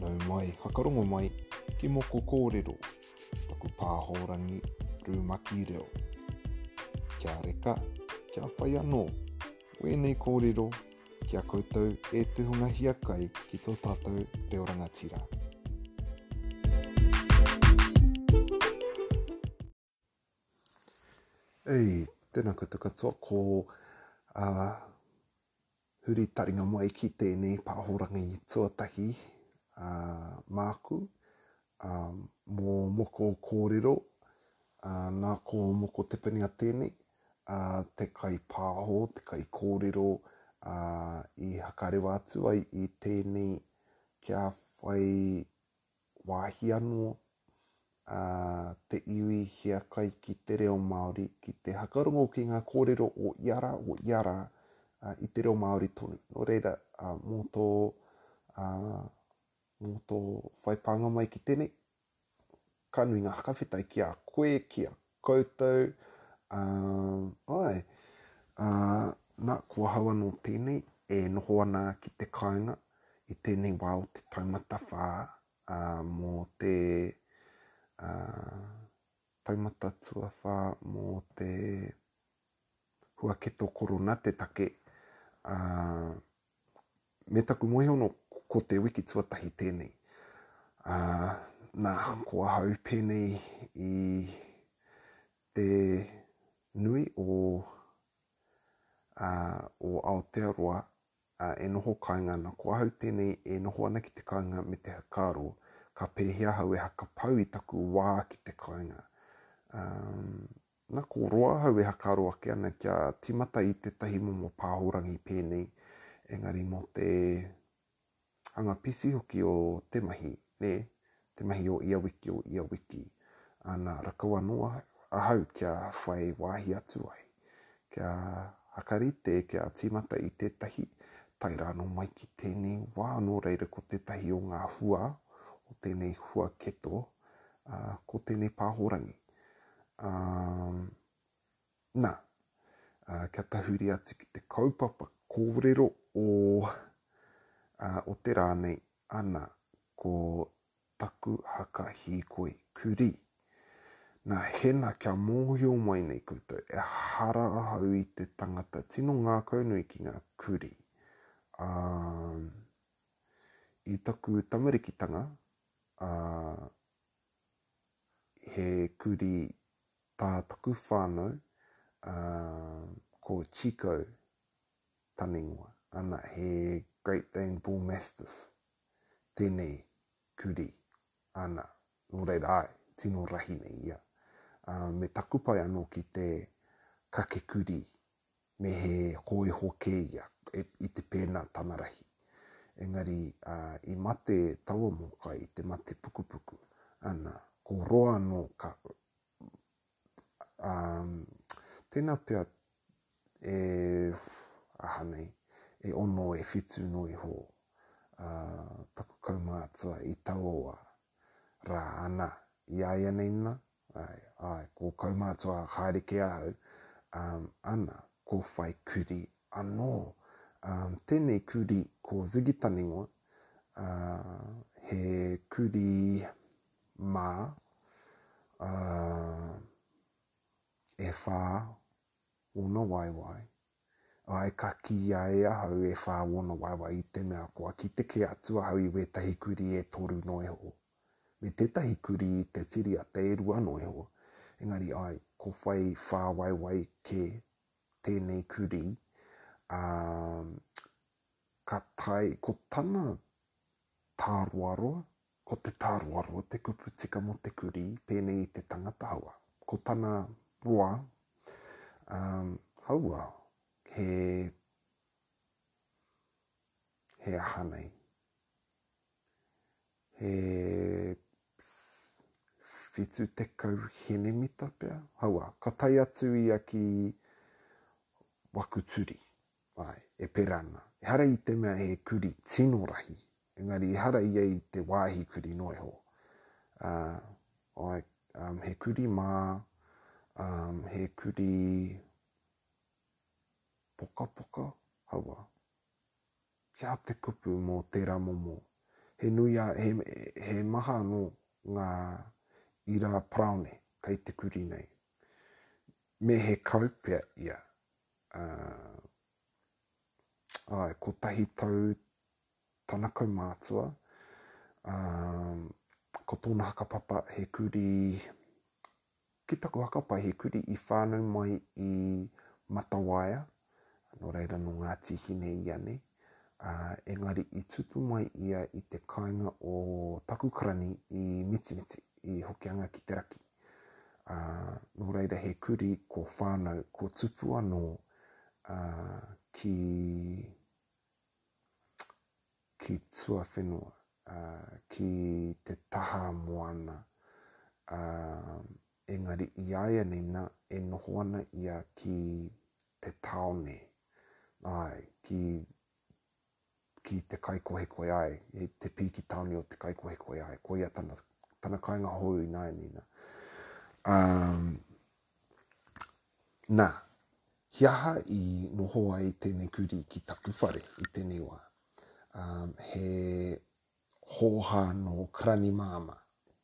Nau mai, hakarongo mai, ki moko kōrero, taku pāhōrangi rumaki reo. Kia reka, kia whai anō, wēnei kōrero ki a koutou e tuhunga hiakai ki tō tātou reo rangatira. Ei, tēnā koutou katoa, ko a huri taringa mai ki tēnei pāhorangi tuatahi a māku a mō moko kōrero a nā ko moko te whenua tēnei a te kai pāho te kai kōrero a i hakarewa atu ai i tēnei kia whai wāhi anō a te iwi hiakai ki te reo Māori ki te hakarongo ki ngā kōrero o ia rā, o ia rā, uh, i te reo Māori tonu. Nō reira, uh, mō tō, uh, mō tō whaipānga mai ki tēnei, ka nui ngā hakawhetai ki a koe, ki a Koutou, ā, āe, ā, nā, ko ahau anō tēnei e noho ana ki te kāinga i tēnei wā o te taumata whā, ā, mō te, ā, taumata tuawhā mō te huaketo korona te take, ā, me taku moehono ko te wiki tuatahi tēnei. Ā, nā, ko ahau pēnei i te nui o, ā, o Aotearoa ā, e noho kāinga ana. Ko ahau tēnei e noho ana ki te kāinga me te whakaaro ka pēhea ahau e hakapau i taku wā ki te kāinga. Ā, Na, ko roa ahau e hakaro ake ana kia timata i tetahi momo pahorangi penei, engari mo te hanga pisi hoki o te mahi, ne, te mahi o ia wiki o ia wiki. Ana, rakau ano ahau kia whai wahi atu ai, kia hakarite kia timata i tetahi, tae rano mai ki tenei wa, no reira ko tetahi o nga hua o tenei hua keto, a, ko tenei pahorangi. Um, nā, uh, kia tahuri atu ki te kaupapa kōrero o, uh, o te rā nei, ana, ko taku haka hīkoi kurī. Nā, hena kia mōhio mai nei koutou, e hara ahau i te tangata tino ngākau nui ki ngā kurī. Um, I taku tamarikitanga, uh, He kurī tā taku whānau, ā, ko Chico tan ingoa. Ana, he Great Dane Bull Mastiff tēnei kurī. Ana, nō reira, āe, tino rahi nei ia. Ā, me takupai anō ki te kake kurī me he hōiho kē ia i te pēnā tana rahi, engari i mate taua mōkai i te mate pukupuku, ana, ko roa anō ka, um, tēnā pea e, aha nei, e ono, e whitu no iho, uh, taku kaumātua i tauawa rā, ana, i āianei nā, Ae, ae, ko kaumātua haere ke ahau, um, ana, ko whai kuri anō. Um, tēnei kuri ko Ziggy Taningoa, uh, he kuri mā, uh, e whā Wōna waewae. Āe ka kīia e ahau e whā wōna waewae i te mea kua kite kē atu ahau i wētahi kurī e toru noa iho. Me tētahi kurī i te tiriata e rua noa iho, engari āe, ko whai whā waewae kē tēnei kurī, ā, ka tae, ko tana Tāroaroa, Ko te tāroaroa te kupu tika mō te kurī, pēnei i te tangata haua. Ko tana roa, ā, haua, he, he aha nei, he Pss, whitu tekau henemita pea? Hauā, ka tae atu ia ki Wakuturi. Āe, e pera ana. Ehara i te mea he kuri tino rahi, engari ehara ia i te wāhi kuri noa iho. Ā, āe, um, he kuri mā, um, he kuri pokapoka, hauā. Kia te kupu mō tērā momo, he nui a, he, he maha anō ngā ira paraone kei te kurī nei. Me he kau pea ia. Uh, ai, kotahi tau tana kaumātua, um, ko tōna hakapapa he kurī Ki taku hakapai he kuri i whānau mai i Matawaia, nō reira nō Ngāti Hine ia nei, ā, engari i tupu mai ia i te kāinga o taku karani i Mitimiti, i Hokianga ki te Raki. Ā, nō reira he kuri ko whānau, ko tupu anō, ā, ki ki tuawhenua, ā, ki te taha moana, ā, engari iāianei nā, e noho ana ia ki te tāone, āe, ki, ki te kaikohekoeāe, e, te pīkitāone o te kaikohekoeāe, koia tana, tana kāinga hou ināianei nā. Ā, nā, He aha i noho ai tēnei kurī ki taku whare i tēnei wā? Um, he hōhā nō Karani Māmā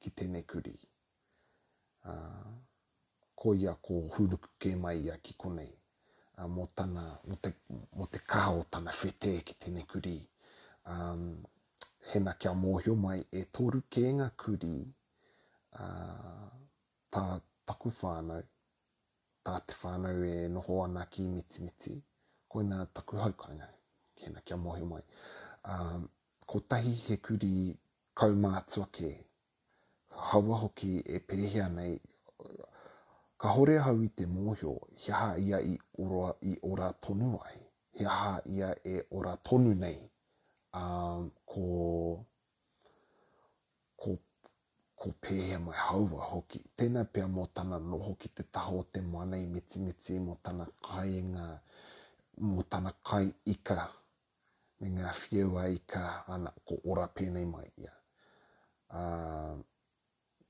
ki tēnei kurī. Uh, ko ia ko Hūnuku kē mai ia ki konei uh, mō, tana, mō, te, mō te kaha o tana whetē ki tēnei kurī. Um, hena kia mōhio mai, e toru kē ngā kurī uh, tā taku whānau tā te whānau e noho ana ki Mitimiti, koina taku haukainga, kena kia mohi mai. Um, kotahi he kuri kaumātua kē, haua hoki e pēhea nei, ka hore ahau i te mōhio, he aha ia i ora, i ora tonu ai, he aha ia e ora tonu nei, um, ko, ko, ko pēhea mai haua hoki. Tēnā pea mō tana noho ki te taha o te mana i mitimiti, mō tana kainga, mō tana kai ika, me ngā whiu a ika, ana, ko ora pēnei mai ia. Ā,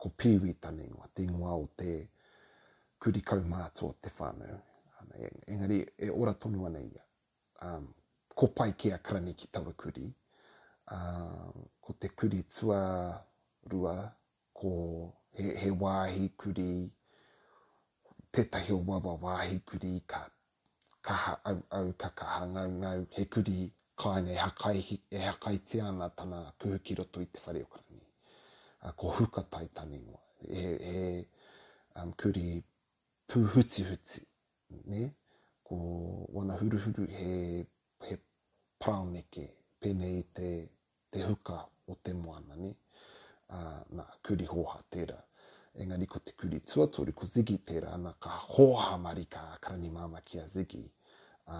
ko Pīwī tana ingoa, te ingoa o te kurī kaumātua o te whānau. Ana, engari, e ora tonu ana ia. Ā, Ko Paikea Karani ki taua kuri, ā, ko te kuri tuarua, ko, he, he wāhi kuri, tētahi o aua wāhi kuri ka kaha auau, ka kaha ngaungau, he kuri kāinga e hakai, e hakaitia ana tana kuhu ki roto i te whare o Karani. Ā, ko Huka Taitani noa, he, he um, kuri pūhutihuti, ne? ko wana huruhuru he, he paraoneke, pēnei i te, te huka o te moana, ne? Ā, nā, kurī hōhā tērā. Engari ko te kurī tuatoru, ko Ziggy tērā, nā, ka hōhā marika a Karani Māmā ki a Ziggy. Ā,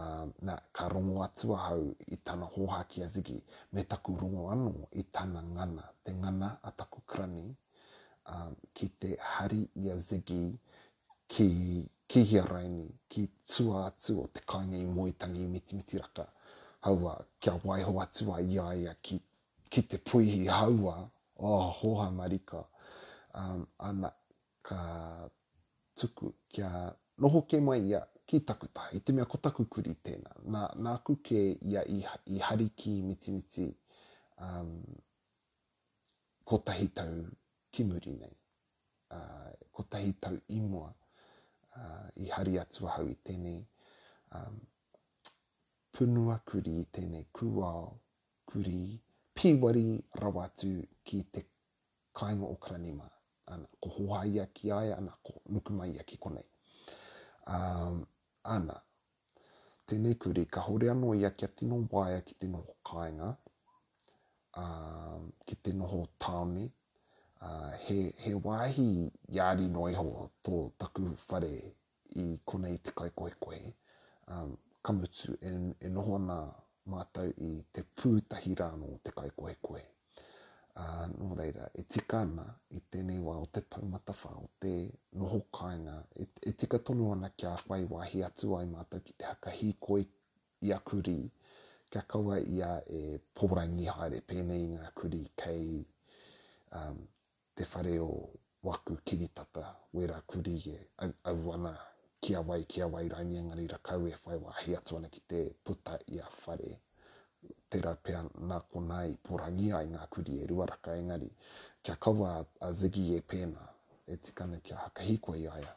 nā, ka rongo atu ahau i tana hōhā ki a Ziggy, me taku rongo anō i tana ngana, te ngana a taku Karani, ki te hari i a Ziggy ki kihia raini ki tua atu o te kainga i Moetangi mitimiti raka haua kia waiho atu ai i a ia ki ki te puihi haua oh hoha marika um, ana ka tuku kia noho ke mai ia ki taku taha i te mea ko taku kuri tena na naku ke ia i, i hari ki mitimiti um, kotahi tau ki muri nei, uh, kotahi tau i mua, uh, i hari atu ahau i tēnei um, punua kuri, i tēnei kūao kuri, pīwari rawa atu ki te kāinga o Karanima. Ana, ko hoha ia ki aia, ana, ko nuku mai ia ki konei. Um, ana, tēnei kuri, ka hore anō ia kia tino waia ki te noho kāinga, ā, ki te noho tāone, ā, he, he wāhi yāri noa iho tō taku whare i konei te kaikohekohe, ā, ka mutu, e, e noho ana mātou i te pū tahi rānō te kaikohekohe. Ā, nō reira, e tika ana i tēnei wā o te taumatawhā, o te noho kāinga, e, e tika tonu ana kia whai wāhi atu ai mātou ki te hakahīkoi i a Kurī, kia kaua ia e pōrangī haere pēnei i ngā kurī kei te whare o waku kiritata, wērā kurī e au ana ki a wai, ki a wai rānei engari rakau e whai wāhi atu ana ki te puta i a whare. Tērā pea nā konā i pōrangī ai ngā kurī e rua raka engari kia kaua a Ziggy e pēnā, e tika ana kia hakahiko i a ia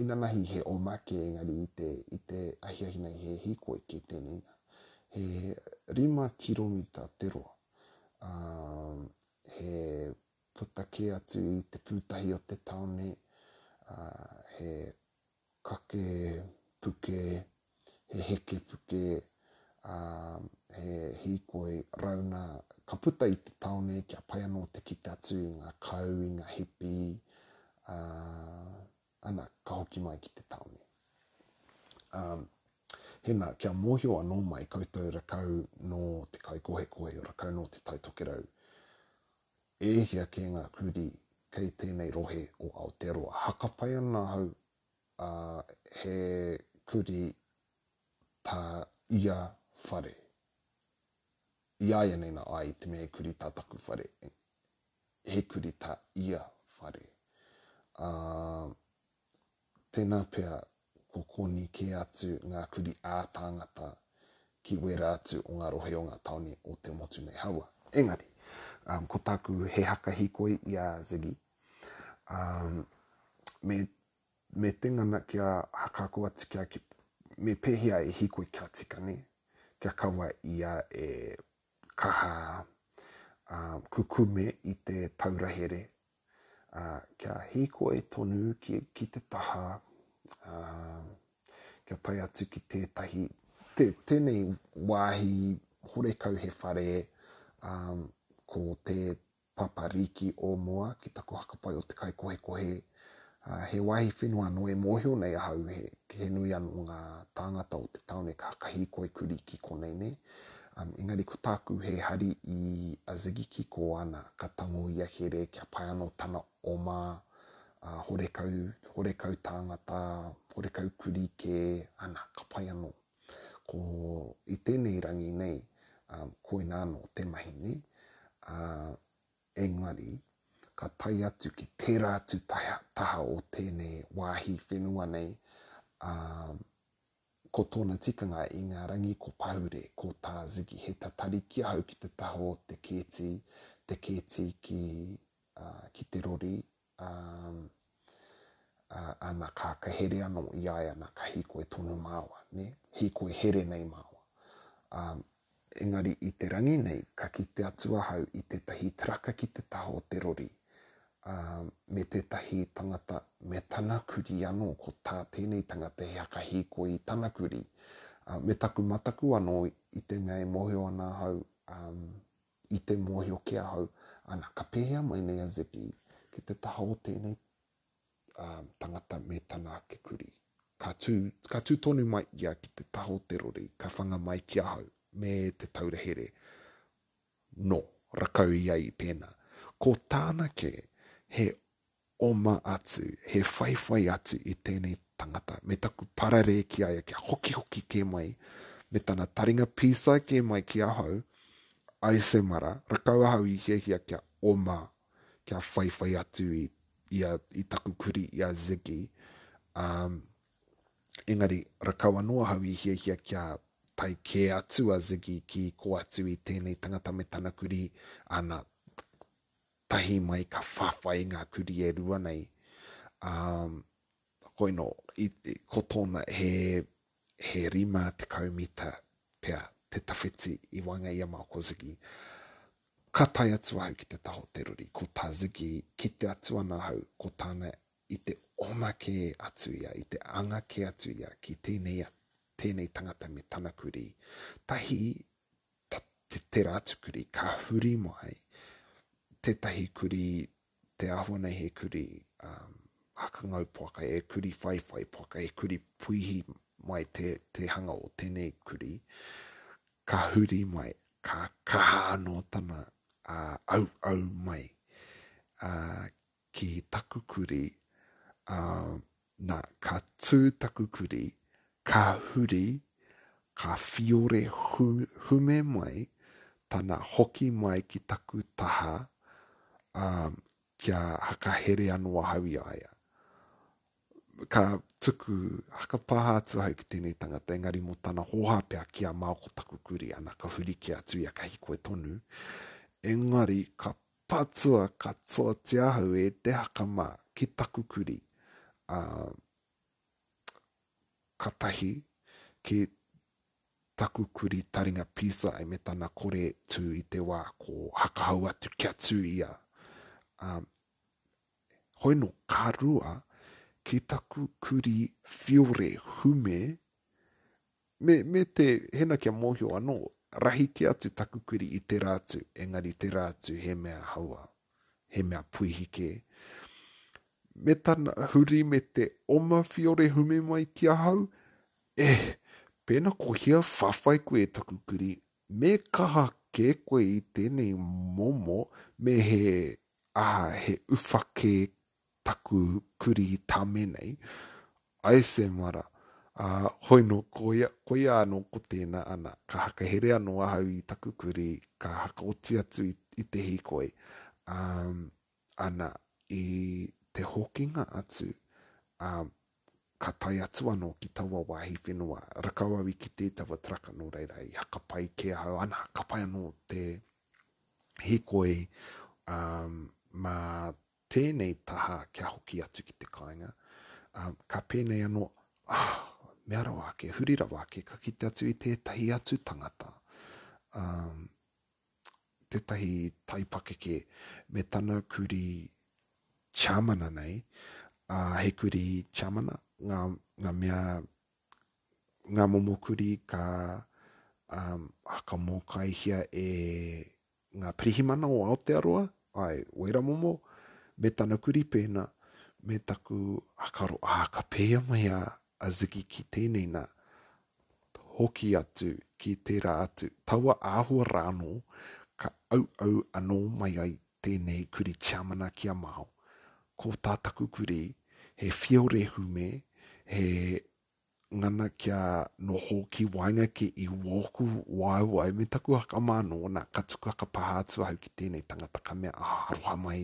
Inanahi he omake engari i te, i te ahiahi nei he hikoi kei tēnei mea. He rima kiromita te roa. Um, he puta kē atu i te pūtahi o te taone, uh, he kake puke he hekepuke, ā, he hīkoi rauna ka puta i te taone kia pai anō te kite atu i ngā kau, i ngā hipi, ā, ana, ka hoki mai ki te taone. Ā, hēnā, kia mōhio anō mai koutou rakau nō te kaikohekohe, rakau nō te taitokerau, e hia kē ngā kurī kei tēnei rohe o Aotearoa. Haka pai ana ahau ā, he kurī tā ia whare. I āianei nā, ā, i te mea he kurī tā taku whare, he kurī tā ia whare. Ā, tēnā pea ko koni kē atu ngā kurī ā-tāngata ki wērā atu o ngā rohe o ngā tāone o Te Motu-nei-Haua. Engari, ā, ko tāku he haka hīkoi i a Ziggy, ā, me Me tengana kia haka kua tika ki me pehea e hikoi kia tika ne? Kia kaua ia e kaha a, kukume i te taura here a, kia hikoi tonu ki, ki te taha a, kia tae atu ki tetahi, te, tenei wahi horekau he whare a, ko te Papariki o mua ki taku hakapai o te kaikohekohe, he wāhi whenua anō e mōhio nei ahau he, he nui anō ngā tāngata o te taone ka hakahiiko e Kurī ki konei nei. Um, engari ko tāku he hari i a Ziggy ki ko ana ka tango i a Here kia pai anō tana oma, a horekau, horekau tāngata, horekau kurī kē, ana, ka pai anō. Ko i tēnei rangi nei, um, koina anō te mahi, ne? Uh, engari, ka tae atu ki tērā atu taha, taha o tēnei wāhi whenua nei, um, ko tōna tikanga i ngā rangi ko Pahure, ko tā Ziggy, he tatari ki ahau ki te taha o te kēti, te kēti ki uh, ki te rori, um, uh, ana ka kahere ano i ai ana ka hikoe tonu māua, ne? hikoe here nei māua. Um, engari i te rangi nei, ka kite atu ahau i tētahi traka ki te taha o te rori, um, me tētahi tangata me tana kuri ano ko tā tēnei tangata he haka hikoe i tana kuri. Uh, me taku mataku ano i te mea e mohio ana ahau, um, I te mōhio ki ahau, ana, ka pēhea mai nei a Zippy ki te taha o tēnei um, tangata me tana ake kuri. Ka tū, ka tū tonu mai ia ki te taha o te rori, ka whanga mai ki ahau, me te taura here. No, rakau ia i pēnā. Ko tāna kē, he oma atu, he whaiwhai atu i tēnei tangata, me taku pararē ki a ia, kia hokihoki kē mai, me tana taringa pīsai kē mai ki ahau, ai Semara, rakau ahau i hiahia kia oma, kia whaiwhai atu i, i, a, i taku kuri i a Ziggy, um, engari, rakau anō ahau i hiahia kia tai kē atu a Ziggy ki ko atu i tēnei tangata me tana kuri, ana, tahi mai ka whawhai ngā kuri e rua nei. Um, koino, i, i, ko tōna he, he rima te kaumita pea te tawhiti i wanga i a Maoko Ziggy. Ka tai atu ahau ki te taho te ruri, ko tā Ziggy ki te atu ana ahau, ko tāna i te ona ke atu ia, i te anga ke atu ia ki tēnei, tēnei tangata me tana kuri. Tahi te tera atu kurī, ka huri mai tētahi kurī, te āhua nei he kurī um, hakangau poaka, e kurī whaiwhai poaka, e kurī puihi mai te, te hanga o tēnei kurī, ka huri mai, ka kaha anō tana uh, au au mai uh, ki taku kuri, ā, nā, ka tū taku kuri, ka huri, ka whiore hu, hume mai tana hoki mai ki taku taha, ā, kia hakahere anō ahau i a ia. Ka tuku hakapāha atu ahau ki tēnei tangata, engari mō tana hōhā pea ki a Mao ko taku kuri, ana ka huri kē atu ia ka hiko e tonu, engari ka Patua katoatia ahau e te haka mā ki taku kuri, ā, ka tahi ki taku kuri taringa pīsai me tana kore tū i te wā ko hakahau atu kia tū ia, ā, hoi nō ka rua ki taku kuri whiore hume Me, me te, hena kia mōhio anō, rahi kē atu taku kuri i tērā atu, engari tērā atu he mea haua, he mea puihi kē. Me tana huri me te oma whiore hume mai ki ahau, eh, pēna ko hea whawhai koe e taku kuri, me kaha kē koe i tēnei momo me he, ah, he uwha kē taku kurī tāme nei, Ae Sam ara, ā, hoi nō koia, koia anō ko tēnā ana, ka hakahere anō ahau i taku kurī, ka hakaoti atu i, i te hīkoi, ā, ana, i te hokinga atu, ā, ka tae atu anō ki taua wāhi whenua, rakau au i kite i taua taraka nō reira i hakapai kē ahau, ana, hakapai anō te hīkoi, ā, mā tēnei taha kia hoki atu ki te kāinga, ā, ka pēnei anō, ah, mea rawa ake, huri rawa ake, ka kite atu i tētahi atu tangata, ā, tētahi taipakeke me tana kurī Tiamana nei, ā, he kurī Tiamana, ngā, ngā mea, ngā momo kurī ka, ā, ka mōkaihia e, ngā pirihimana o Aotearoa, ai, Wairamomo, me tana kuri pēnā, me taku hakaro, ā, ka pēhea mai a, a Ziggy ki tēnei nā, hoki atu ki tērā atu, taua āhua rā anō, ka auau anō mai ai tēnei kuri tiamana ki a Mao. Ko tā taku kuri, he whiore hume, he, ngana kia noho ki waenga ke i wōku waewae me taku hakamā nōna, ka tuku hakapāha atu ahau ki tēnei tangata ka mea, ā, aroha mai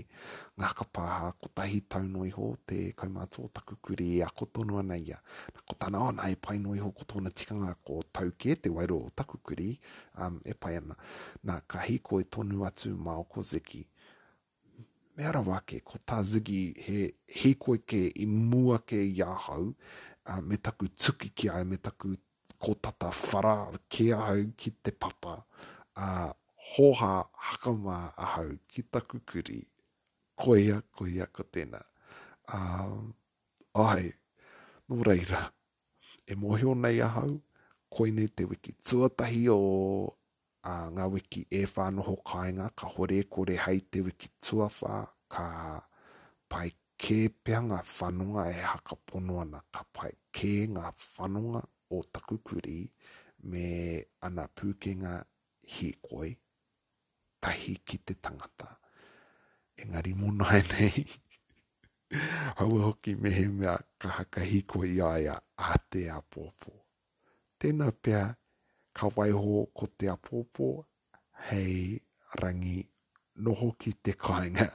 ngā hakapāha, kotahi tau noa iho te kaumātua o taku kurī e ako tonu ana ia. Na, ko tāna, ana, e pai noa iho ko tōna tikanga ko tau kē te wairua o taku kurī, um, e pai ana. Na, ka hīkoi tonu atu mā Okozeki, mea rawa ake, ko tā Ziggy he hīkoi kē i mua kē i ahau, uh, me taku tuki ki a ia, me taku ko tata whara kē ahau ki te papa, uh, hōhā hakamā ahau ki taku kuri. Koia, koia, ko tēnā. Um, ai, nō reira, e mōhio nei ahau, koinei te wiki tuatahi o Ā, ngā wiki e whā noho kāinga, kāhore e kore hei te wiki tuawhā, ka pai kē pea ngā whanonga e hakapono ana, ka pai kē ngā whanonga o taku kurī me ana pūkenga hīkoi, tahi ki te tangata. Engari mō nāianei, aua hoki mehemea ka haka hīkoi i a ia, ā te āpōpō. Tēnā pea ka waiho ko te apōpō hei rangi noho ki te kāinga.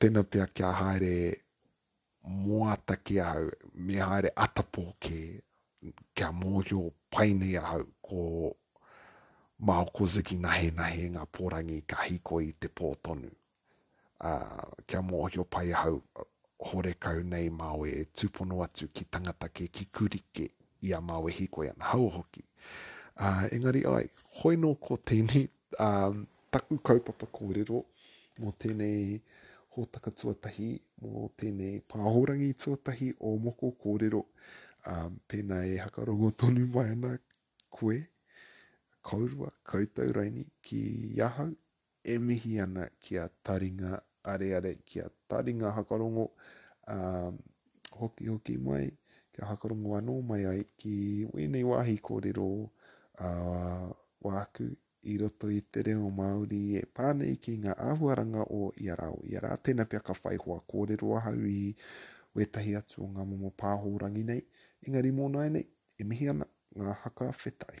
Tēnā pea kia haere moata ki ahau, me haere atapō kē, kia mōhio pai nei ahau ko Maokoziki nahenahe ngā pōrangi ka hīkoi i te pō tonu. kia mōhio pai ahau, horekau nei māu e tūpono atu ki tangata kē, ki kurī kē, i a māu e hīkoi ana, hau hoki. Ā, engari āe, hoi nō ko tēnei ā, taku kaupapa kōrero mō tēnei hōtaka tuatahi, mō tēnei pāhorangi tuatahi o moko kōrero, ā, pēnā e hakarongo tonu mai ana koe, kōrua, koutou raini ki ahau, E mihi ana ki a Taringa Areare, ki a Taringa Hakarongo, ā, hokihoki mai, kia hakarongo anō mai ai ki wēnei wāhi kōrero ā, wāku i roto i te reo Māori e pā nei ki ngā āhuaranga o ia rā, o ia rā. Tēnā pea ka whai hoa kōrero ahau i wētahi atu o ngā momo pāhōrangi nei, engari mō nāianei, e mihi ana, ngā haka whetai.